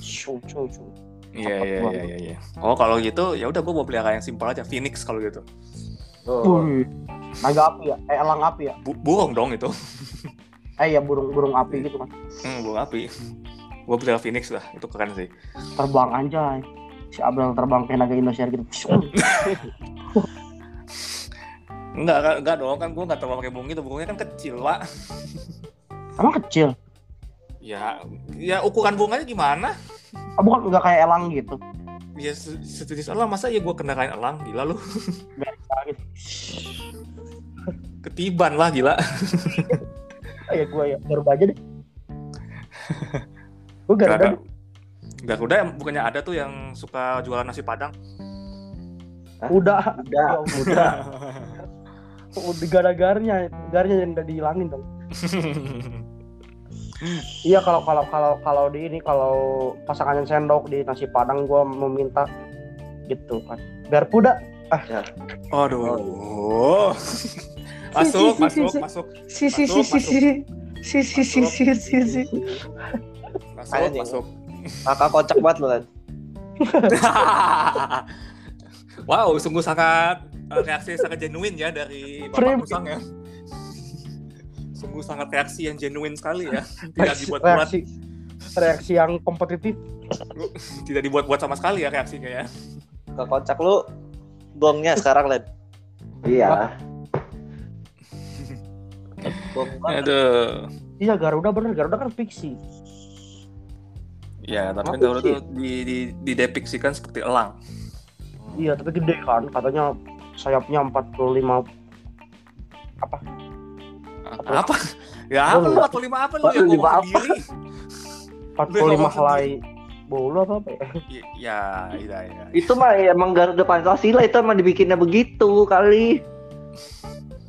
Shoo, shoo, shoo. Iya, iya, iya, iya, iya. Oh, kalau gitu ya udah gua mau pelihara yang simpel aja, Phoenix kalau gitu. Oh. Naga api ya, eh elang api ya, Bu burung dong itu. eh ya burung burung api gitu kan, Hmm, burung api. Gua pelihara Phoenix lah, itu keren sih. terbang anjay. Si Abel terbang kayak naga Indosiar gitu. [LAUGHS] Enggak, enggak, enggak dong, kan gua enggak terlalu pakai burung itu, burungnya kan kecil, Pak. Emang kecil? Ya, ya ukuran burungnya gimana? Oh, bukan nggak kayak elang gitu. Ya se- sejenis elang, masa ya gua kendarain elang, gila lu. Gitu. Ketiban lah, gila. [LAUGHS] Ya gue ya baru baca deh. [LAUGHS] gue gak ada. Garuda. Garuda yang bukannya ada tuh yang suka jualan nasi padang. Udah, Udah. ya udah. Udah gara-garnya, garnya yang udah dihilangin dong. [LAUGHS] Iya kalau kalau kalau kalau di ini kalau pasangan yang sendok di nasi padang gue meminta gitu kan. Biar puda. Aduh. masuk, masuk, masuk, Si si si si si si si si si si si. masuk, Anjing. masuk. Kakak kocak banget lu, Len. [LAUGHS] wow, sungguh sangat eh, reaksi sangat genuine ya dari. Bapak Musang ya. [LAUGHS] Sungguh sangat reaksi yang genuine sekali ya. [LAUGHS] Tidak dibuat-buat, reaksi reaksi yang kompetitif. tidak dibuat-buat sama sekali ya reaksinya ya. Kakak kocak lu gongnya sekarang, Len. Iya. Banget. Aduh. Iya Garuda bener Garuda kan fiksi. Ya, tapi Apa Garuda sih? tuh di, di, didepiksikan seperti elang. Iya tapi gede kan katanya sayapnya 45 [LAUGHS] Apa? apa? Ya apa lu 45 apa lu yang 45 ngomong apa? sendiri? 45 helai bolu apa apa ya? Ya, iya, iya. Itu mah ya, emang Garuda Pancasila itu emang dibikinnya begitu kali. [LAUGHS]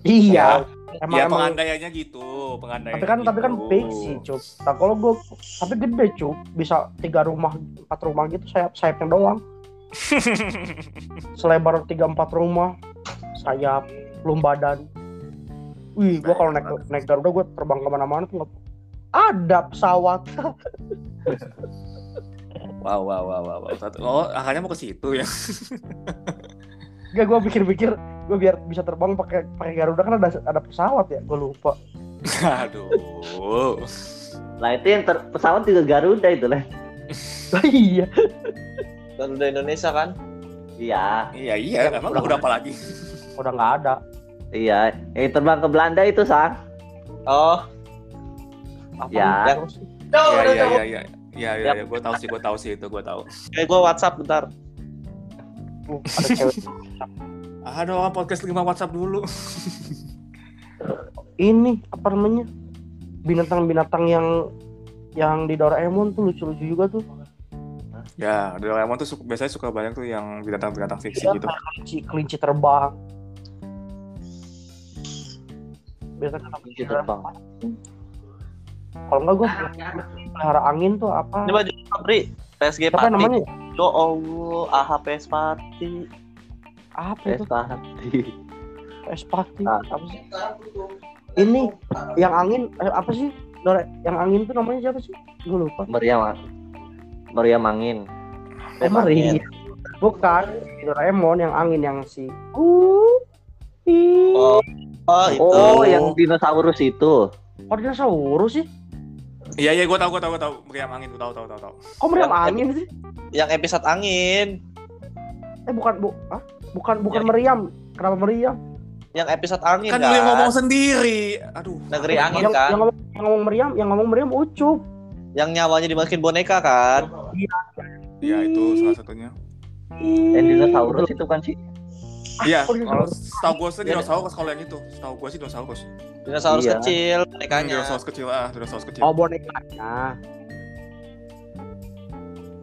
Iya. Emang ya emang pengandaiannya gitu, pengandaiannya tapi kan tapi kan gitu. fiksi cup. Nah kalau gue tapi gede cup bisa tiga rumah empat rumah gitu sayap sayapnya doang. [LAUGHS] Selebar tiga empat rumah sayap belum badan. Wih gue kalau naik naik Garuda gue terbang ke mana-mana tuh nggak ada pesawat. [LAUGHS] Wow, wow, wow, wow, wow. Satu- Oh, akhirnya mau ke situ ya. Gak gue pikir-pikir gue biar bisa terbang pakai pakai Garuda kan ada ada pesawat ya gue lupa. Aduh. Lah itu yang ter- pesawat juga Garuda itu lah. Iya. Garuda Indonesia kan? Iya, Iya, iya, emang udah- udah apa lagi? Udah nggak ada. iya. Yang terbang ke Belanda itu sang. Oh, Apa Ya. terus? Iya, iya, iya, iya. Iya, iya, iya, gue tahu sih, gue tahu sih itu, gue tahu. eh gua WhatsApp bentar. Uh, ada cewek. Ada orang podcast 5 WhatsApp dulu. [LAUGHS] ini apa namanya binatang-binatang yang yang di Doraemon tuh lucu-lucu juga tuh Ya, Doraemon tuh suka- biasanya suka banyak tuh yang binatang-binatang fiksi Iya, gitu. kelinci kelinci terbang biasanya kata Kunci terbang. kalau enggak gue pelihara angin tuh apa Ini baju Fabri. PSG apa Pati. namanya Yo Allah, AHPS Pati. Apa itu Pesti. es pati Ah. apa sih ini yang angin eh, apa sih Dora yang angin tuh namanya siapa sih gue lupa Meriam. Meriam angin. Emery bukan di Doraemon yang angin yang si uh Oh, Oh, itu. Oh, yang dinosaurus itu. Kok dinosaurus sih? Iya iya gue tau gue tau gue tau meriam angin gue tau tau tau tau. Kok meriam Yang- angin sih? Yang episode angin. Eh bukan bu, ah? Bukan bukan Ya. meriam. Kenapa meriam? Yang episode angin Kan kan. yang ngomong sendiri. Aduh. Negeri angin yang, kan. yang ngomong yang ngomong meriam, yang ngomong meriam ucup. Yang nyawanya dimasukin boneka kan. Iya itu salah satunya. Yang dinosaurus itu kan sih. Iya, Oh, kalau dinosaurus. setahu gue sih dinosaurus kalau yang itu. Setahu gue sih dinosaurus. Dinosaurus Iya. kecil, Hmm, bonekanya. dinosaurus kecil ah, dinosaurus kecil. Oh bonekanya.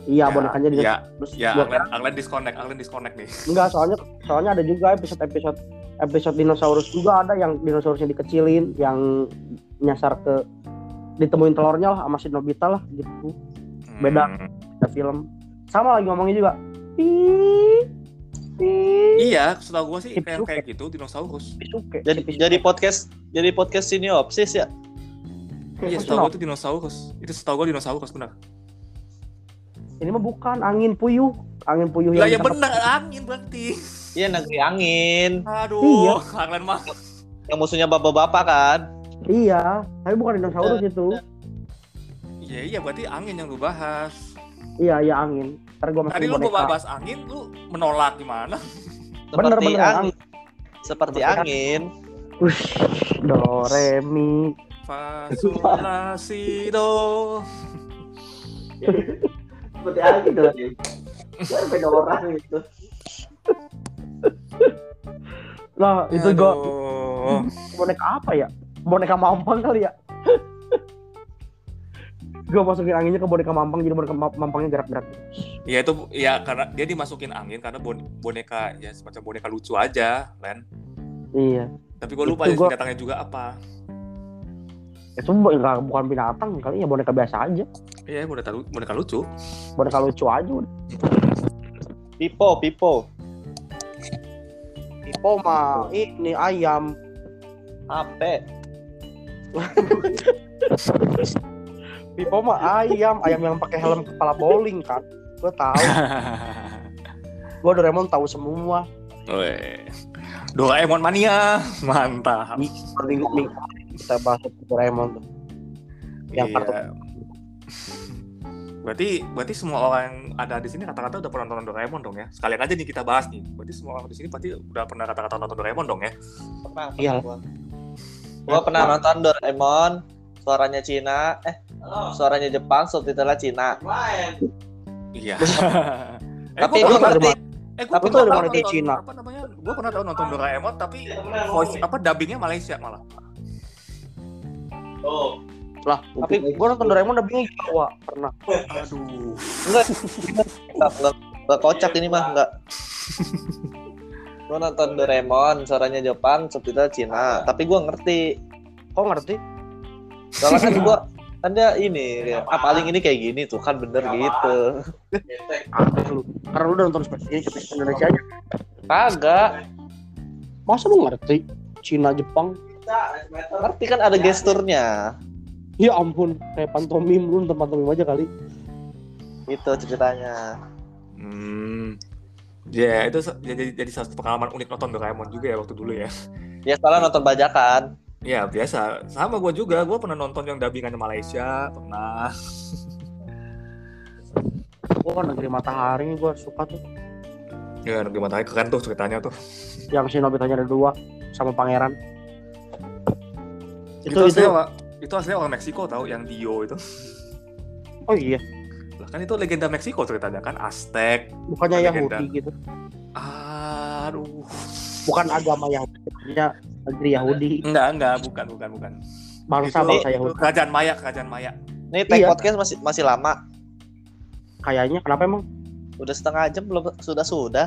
Iya bonekanya dia. Ya, Terus ya, gua Anglen, Anglen disconnect, Anglen disconnect nih. Enggak, soalnya soalnya ada juga episode episode episode dinosaurus juga ada yang dinosaurusnya dikecilin, yang nyasar ke ditemuin telurnya lah sama si Nobita lah gitu. Beda. Hmm. Film. Sama lagi ngomongnya juga. Pi. Pi. Iya, setahu gue sih kayak kayak gitu dinosaurus. Pisuke. Jadi jadi podcast jadi podcast siniopsis ya. Iya, setahu gue itu dinosaurus. Itu setahu gue dinosaurus benar. Ini mah bukan angin puyuh, angin puyuh Lah ya yang benar angin berarti. Iya negeri angin. Aduh, Iya. Anglen mah. Yang musuhnya bapak-bapak kan. Iya, tapi bukan dinosaurus itu. Iya iya berarti angin yang lu bahas. Iya, iya angin. Ntar gua Tadi lu mau bahas angin, lu menolak gimana? Bener, Seperti bener, angin. Seperti Seperti angin. Ush, do re mi. Fa sol la si do. [LAUGHS] Seperti angin dong. Kan beda orang itu. Lah, itu gua Aduh. boneka apa ya? Boneka mampang kali ya? gua masukin anginnya ke boneka mampang jadi boneka ma- mampangnya gerak-gerak. Ya itu ya karena dia dimasukin angin karena bon- boneka ya semacam boneka lucu aja, Len. Iya. Tapi gue lupa Itu jenis gua- binatangnya juga apa. Itu bu- nggak bukan binatang kali ya boneka biasa aja. Iya, boneka, boneka lucu. Boneka lucu aja udah. Pipo, pipo. Pipo mah ini ayam. HP. [LAUGHS] Pipo mah ayam, ayam yang pakai helm kepala bowling kan. Gua tahu. [LAUGHS] Gua Doraemon tahu semua. Weh. Doraemon mania, mantap. Minggu minggu kita bahas Doraemon tuh. Yang kartu Iya. [LAUGHS] Berarti berarti semua orang yang ada di sini kata-kata udah pernah nonton Doraemon dong ya. Sekalian aja nih kita bahas nih. Berarti semua orang di sini pasti udah pernah kata-kata nonton Doraemon dong ya. Pernah. Iya. Gua. Gua pernah nonton Doraemon. Suaranya Cina, eh suaranya Jepang, subtitlenya Cina. Iya. [LAUGHS] Tapi gua ngerti. Eh, Tapi pernah tuh ada tahu mana di nonton- Cina. Apa namanya? Gue pernah tahu nonton Doraemon tapi voice apa dubbingnya Malaysia malah. Oh. lah. Tapi- gua nonton Doraemon dubbingnya Jawa pernah. Aduh. Enggak, enggak, enggak, enggak kocak ini mah enggak. Gua nonton Doraemon, suaranya Jepang, subtitle Cina. Tapi gua ngerti. Kok ngerti? Soalnya kan gua [LAUGHS] kan dia ini kayak, ah paling ini kayak gini tuh kan bener gitu. Aneh lu. Karena lu udah nonton spesial ini Indonesia aja. Kagak. Masa lu ngerti? Cina, Jepang. Ngerti kan ada gesturnya. Ya ampun, kayak pantomim lu nonton pantomim aja kali. Itu ceritanya. Hmm. Ya, itu se- jadi jadi salah satu pengalaman unik nonton Doraemon juga ya waktu dulu ya. Ya soalnya nonton bajakan. Ya, biasa. Sama gue juga. Gue pernah nonton yang dubbingannya Malaysia, pernah. Gua kan negeri matahari gua suka tuh. Ya, Negeri Matahari keren tuh ceritanya tuh. Yang si Nobitanya ada dua sama pangeran. Itu, Itu aslinya, wa- itu aslinya orang Meksiko tahu yang Dio itu. Oh iya, Lah kan itu legenda Meksiko ceritanya kan Aztec. bukannya Legenda. Yahudi gitu. Aduh. Bukan agama Yahudi, ya negeri Yahudi. Enggak, enggak, bukan, bukan, bukan. Bangsa Itu- bangsa itu Yahudi. kerajaan Maya, kerajaan Maya. Nih tag Iya. podcast masih masih lama. Kayaknya kenapa emang? Udah setengah jam belum sudah sudah.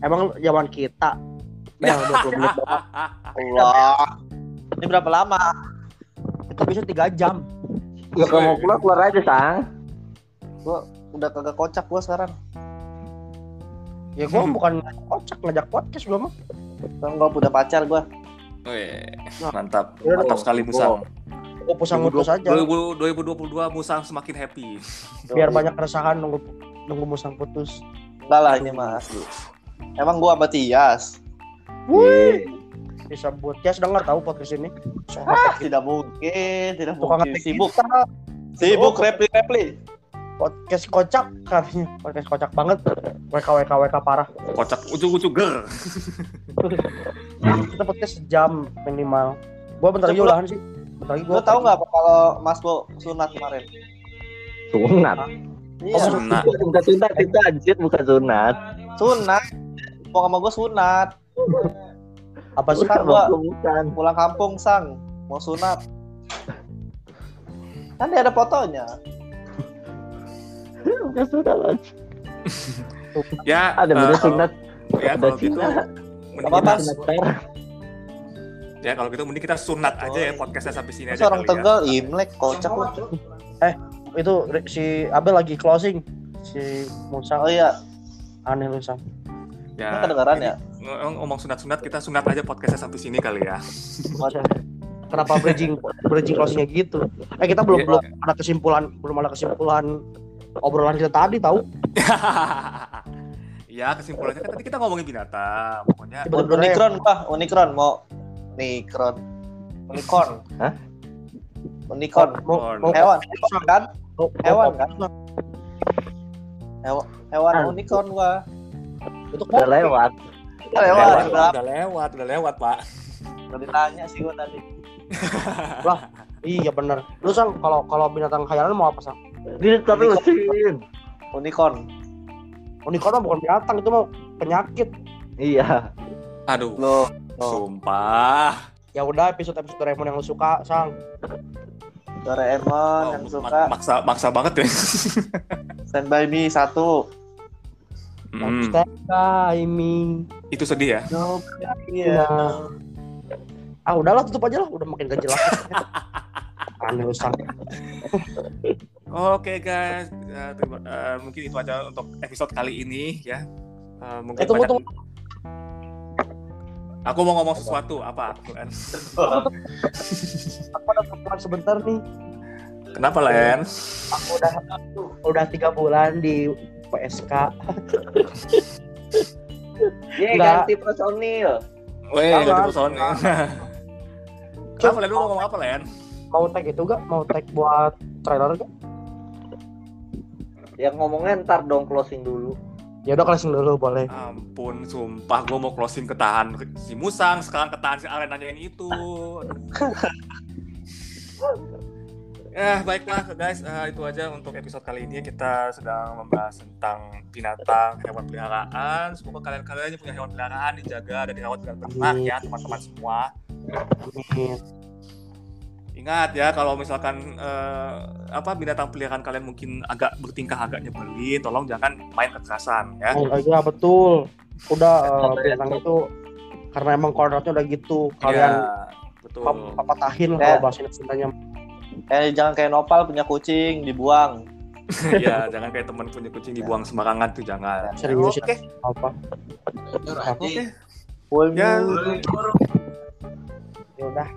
Emang zaman kita. Ya. Bel, 20 menit. Allah. Ini berapa lama? Itu bisa 3 jam. Ya kalau mau keluar keluar aja sang. Udah kagak kocak gua sekarang. Ya gua [LAUGHS] bukan kocak ngajak podcast gua mah. Sekarang gua punya pacar gua. Wih, mantap. Ya, Mantap oh. sekali Musang. Gua pusang mutus aja. 2020 2022 Musang semakin happy. Biar banyak keresahan nunggu nunggu musang putus. Enggak lah ini mah asli. Emang gua sama Tias. Wih, bisa buat ya dengar tahu podcast ini. So, Ah, tidak mungkin, tidak tukang mungkin. ngetik Sibuk, kita, sibuk repli-repli. podcast kocak katanya podcast kocak banget WK WK WK parah Kocak ucuk-ucuk ger. [LAUGHS] kita podcast sejam minimal gua bentar lagi udahan sih bentar lagi Lo gua tau nggak apa kalau Mas Bo sunat kemarin? Sunat. Iya, Oh, Sunat. Bukan sunat itu anjir, bukan sunat. sunat. Mau sama gue sunat. Apa sih Kak? gua bukan. pulang kampung sang mau sunat. Kan dia ada fotonya. [LAUGHS] Bukan sunat. anjir. [LAUGHS] Ya, Ada eh, bener kalau- sunat. Ya Ada kalau gitu Cina. kita, Sunat merah. ya kalau gitu mending kita sunat aja ya podcastnya sampai sini aja orang ya. Tegal Imlek kocak lu. itu si Abel lagi closing si Musa Oh iya, aneh lu Sam Ya, Kan kedengeran ini ya? Ng- ngomong sunat-sunat kita sunat aja podcastnya sampai sini kali ya. kenapa bridging bridging closingnya gitu eh kita belum Iya. belum ada kesimpulan belum ada kesimpulan obrolan kita tadi tahu [LAUGHS] ya kesimpulannya kan tadi kita ngomongin binatang. Pokoknya Unikron bah, Unikron mau Unikron. Unicorn. Hah? Unicorn. mau, mau, Hewan, hewan kan? mau- hewan, kan? Hewan Ah. unicorn gua. itu Udah lewat. Udah lewat, lewat, udah. udah lewat, udah lewat, Pak. Udah ditanya sih gua tadi. [LAUGHS] iya bener lu sang kalau kalau binatang khayalan mau apa sang Diterusin. Unicorn. unicorn mah bukan binatang itu mau penyakit Iya. Aduh, Lo, lo. sumpah. ya udah episode episode Doraemon yang lu suka sang Doraemon Wow, yang suka maksa maksa banget ya. Stand By Me satu. Hmm, Stand by me itu sedih ya. No, iya. ah udahlah tutup aja lah udah makin gak jelas [LAUGHS] aneh lu sang Oke guys, Eh, terima- eh, mungkin itu aja untuk episode kali ini ya. Eh, mungkin eh tunggu banyak- tunggu Aku mau ngomong sesuatu apa? Len? aku ada pertemuan sebentar nih Kenapa Len? aku udah udah tiga bulan di PSK Ye, Enggak. ganti personil. Weh, ganti personil. Kenapa Len? Lu mau ngomong apa Len? mau tag itu gak mau tag buat trailer gak Yang ngomongnya ntar dong closing dulu. ya udah closing dulu boleh Ampun, sumpah gue mau closing ketahan si Musang, sekarang ketahan si Alen nanyain itu. [LAUGHS] ya baiklah guys, Eh, itu aja untuk episode kali ini kita sedang membahas tentang binatang, hewan peliharaan. Semoga kalian-kalian yang punya hewan peliharaan dijaga dan dirawat dengan benar ya teman-teman semua. Ingat ya kalau misalkan eh, apa binatang peliharaan kalian mungkin agak bertingkah agak nyebelin, tolong jangan main kekerasan ya. Oh, iya betul udah eh, binatang itu karena emang kodratnya udah gitu kalian Iya, betul. pap- papatahin Ya. kalau bahasa Sundanya Eh jangan kayak Nopal punya kucing dibuang. [LAUGHS] Iya, jangan kayak teman punya kucing dibuang sembarangan tuh jangan. Serius, Oke. apa Oke. Ya. ya udah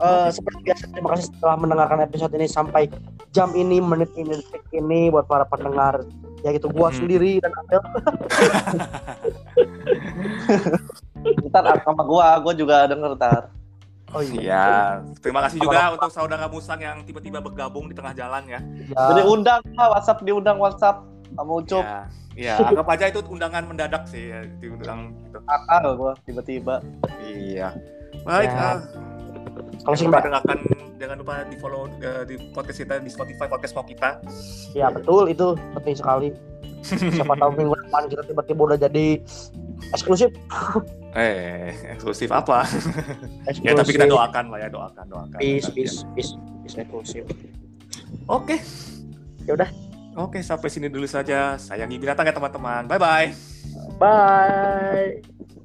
Eh, seperti biasa terima kasih telah mendengarkan episode ini sampai jam ini menit ini detik ini buat para pendengar ya gitu gua Hmm. sendiri dan Abel [LAUGHS] [LAUGHS] Ntar sama gua, gua juga denger ntar. Oh iya Iya, terima kasih juga untuk saudara Musang yang tiba-tiba bergabung di tengah jalan ya. ya, Jadi undang lah WhatsApp diundang WhatsApp sama Ucup. Iya, iya, anggap aja itu undangan mendadak sih, ya, diundang gitu. Akal gua tiba-tiba. Iya. Baik, Ya. ah, kalau sih jangan mbak lupa dengarkan, jangan lupa di follow eh, di podcast kita di Spotify podcast mau kita. ya betul itu penting sekali [LAUGHS] siapa tahu minggu depan kita tiba-tiba udah jadi eksklusif Eh, eksklusif apa? eksklusif [LAUGHS] ya tapi kita doakan lah ya, doakan, doakan. peace peace peace peace eksklusif. Oke. Ya udah. Oke, sampai sini dulu saja. Sayangi binatang ya teman-teman. Bye bye. bye